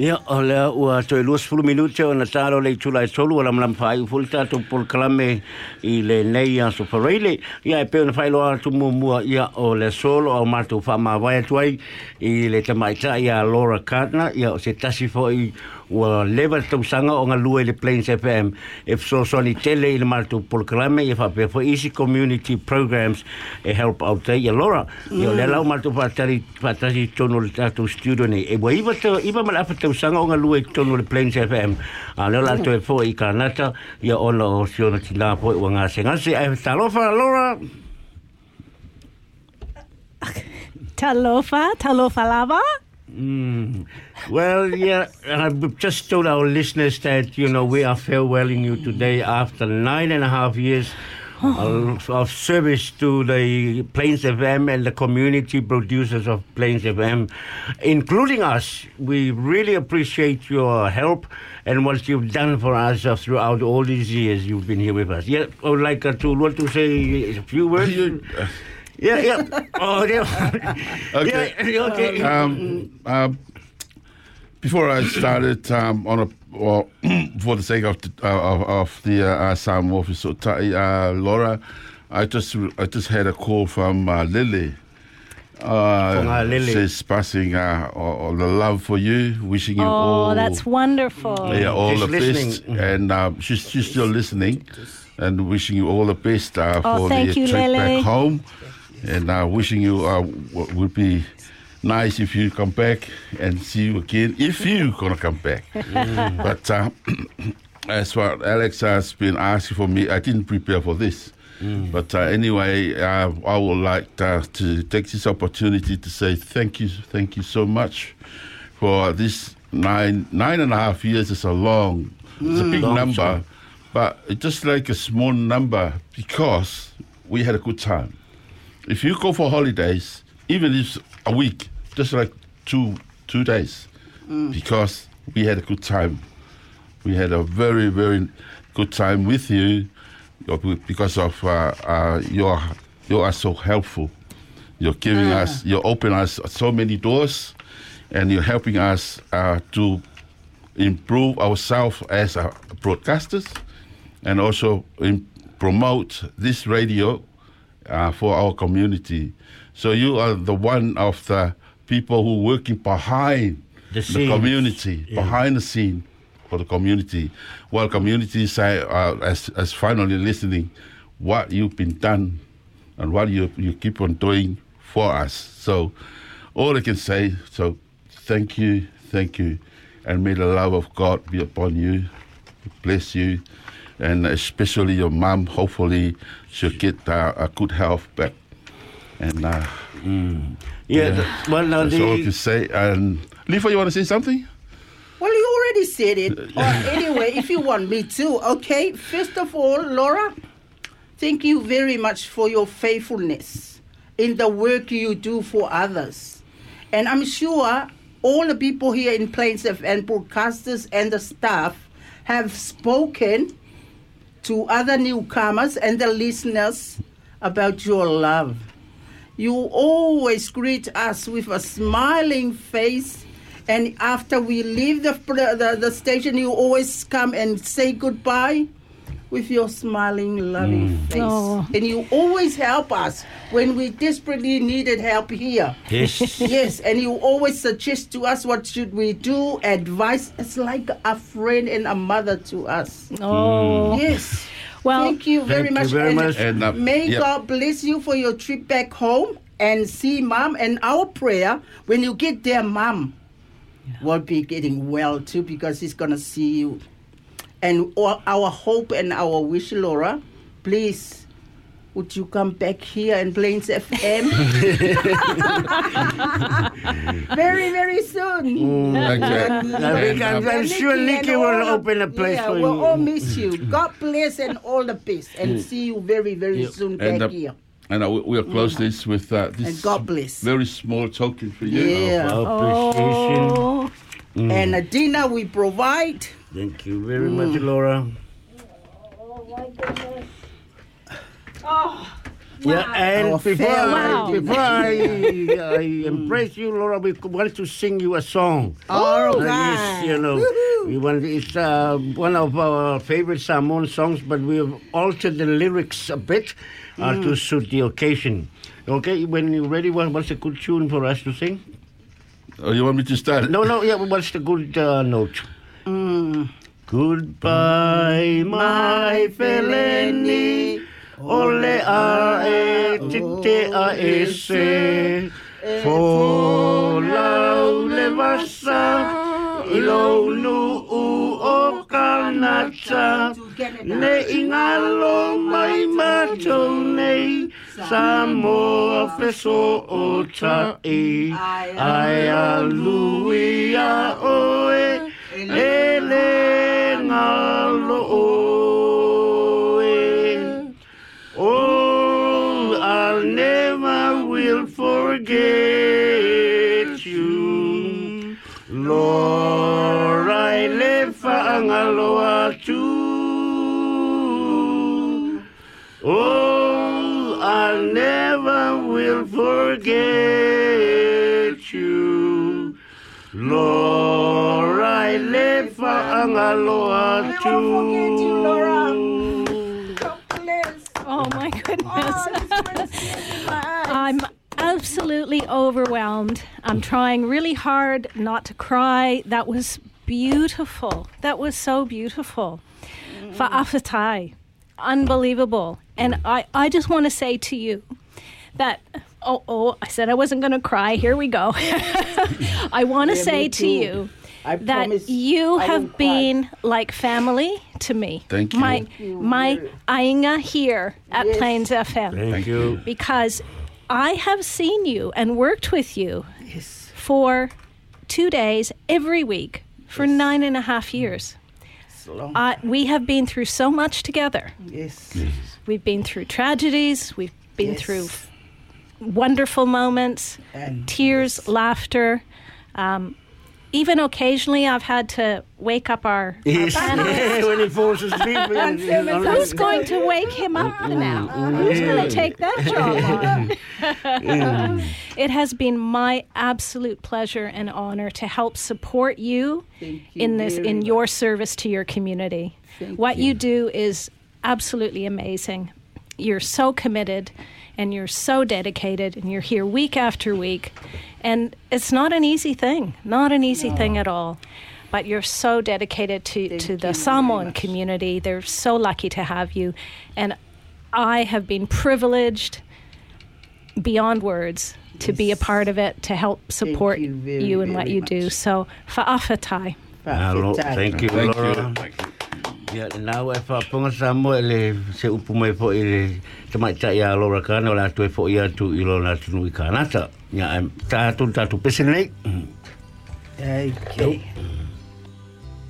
Ia, o lea ua toi luas fulu minute o na tāro le tula e tolu o lam lam whai ufuli tātou por kalame i le nei a so pareile. Ia e peo na whai loa tu mua mua ia o le solo au mātou wha mā vai atuai i le tamaita ia Laura Kartner ia o se tasi fo i ua lewa tau sanga o ngā lua i le Plains FM e so soni tele i le mātou por kalame ia whapea for easy community programs e help out te ia Laura. Ia o le mm. lau mātou whatari tono le tātou studio nei. E wa iwa iwa mala o lua i tono le Plains FM. A leo la e fo i ka nata ia ona o siona ti la po i wa ngā se ngase. Talofa Laura. Talofa, talofa lava. Mm. Well, yeah, and I've just told our listeners that, you know, we are farewelling you today after nine and a half years of, of service to the Plains FM and the community producers of Plains FM, including us. We really appreciate your help and what you've done for us uh, throughout all these years you've been here with us. Yeah, I would like uh, to want to say a few words. Yeah, yeah. Oh, yeah. Okay. Yeah, okay. Um, uh, before I started um, on a well, for the sake of the, uh, of, of the uh, Assam office, so, uh, Laura, I just I just had a call from uh, Lily. Uh, From, uh, Lily. She's passing uh, all, all the love for you, wishing you all Oh, that's wonderful. yeah, all She's the listening. best, and um, she's she's still listening, and wishing you all the best uh, Oh, for thank the you, trip Lily. back home, and uh, wishing you uh, would be nice if you come back and see you again if you gonna come back. But uh, as what Alex has been asking for me, I didn't prepare for this. But uh, anyway, uh, I would like uh, to take this opportunity to say thank you, thank you so much for this nine nine and a half years. is a long, it's a big Long number, time. but it's just like a small number because we had a good time. If you go for holidays, even if a week, just like two two days, because we had a good time. We had a very very good time with you uh, because of uh, uh, your you are so helpful. You're giving us, you're opening us so many doors, and you're helping us uh, to improve ourselves as uh, broadcasters, and also in, promote this radio uh, for our community. So you are the one of the people who working behind The the, community, Yeah. behind the scene for the community. While communities are, are as, as finally listening what you've been done and what you you keep on doing for us. So all I can say, so thank you, thank you, and may the love of God be upon you, bless you, and especially your mom. Hopefully, she'll get uh, a good health back. And uh, yeah, the- well, now that's all I the, can say. And Lifa, you want to say something? Well, you already said it. Or anyway, if you want me to, okay. First of all, Laura, thank you very much for your faithfulness in the work you do for others. And I'm sure all the people here in Plains and broadcasters and the staff have spoken to other newcomers and the listeners about your love. You always greet us with a smiling face, and after we leave the, the, the station, you always come and say goodbye with your smiling, loving face. Oh. And you always help us when we desperately needed help here. yes. Yes, and you always suggest to us what should we do, advice. It's like a friend and a mother to us. Oh, Yes. Well, thank you very Thank you much. very and much. And, uh, may yeah. God bless you for your trip back home and see mom. And our prayer when you get there, mom will be getting well too because he's gonna see you. And our hope and our wish, Laura, please. Would you come back here and Plains FM? very, very soon. Thank you. I think I'm, I'm sure and Nikki will all open a place yeah, for we'll you. all miss you. God bless and all the best. And see you very, very soon back And, uh, here. And uh, we- we'll close this with uh, this And God bless. very small token for you. Yeah. Appreciation. oh, And a dinner we provide. Thank you very much, Laura. Yeah, and Our before, Wow. I, before I, I embrace you, Laura, we want to sing you a song. All Uh, right. yes, you know, we want, it's uh, one of our favorite Samoan songs, but we have altered the lyrics a bit uh, to suit the occasion. Okay, when you're ready, what's a good tune for us to sing? Oh, you want me to start? No, no, yeah, what's the good uh, note? Mm. Goodbye, my feleni. Ole a e tite a e se. For lau le vasa. I nu u o kanata. Ne ingalo mai matou nei. Samoa feso o tai. Ai a lui oe. Ele ngalo oe. Oh, I'll never will forget you. Lord, I live angaloa too. Oh, forget you. Lord, I live angaloa I too. won't forget you, Laura. Oh my goodness. I'm absolutely overwhelmed. I'm trying really hard not to cry. That was beautiful. That was so beautiful. Fa'afatai. Unbelievable. And I, I just want to say to you that, oh, oh, I said I wasn't going to cry. Here we go. I want to Yeah, say to you I that you I have won't cry. been like family to me. Thank you. My, my ainga here at Yes. Plains FM Thank you. because I have seen you and worked with you Yes. for two days every week for nine and a half years. Uh, we have been through so much together. yes. We've been through tragedies, we've been Yes. through wonderful moments, And tears, laughter. Um, even occasionally, I've had to wake up our, our Yes, panelists. when he falls asleep. Who's going to wake him up now? Who's going to take that job on? it has been my absolute pleasure and honor to help support you you in this in your service to your community. Thank what you. you. do is absolutely amazing. You're so committed and you're so dedicated and you're here week after week. And it's not an easy thing, not an easy thing at all. But you're so dedicated to, Thank to the Samoan community. They're so lucky to have you. And I have been privileged beyond words to be a part of it, to help support you very, you and what very you do. So, fa'afatai. Hello, Perfect. thank you, Thank you. Ya na wa fa pung sa mo le se upu mai fo i te mai cha ya lo ra kana la tu fo ya tu ilo na tu nu ka na ta ya ta nei. Ai ke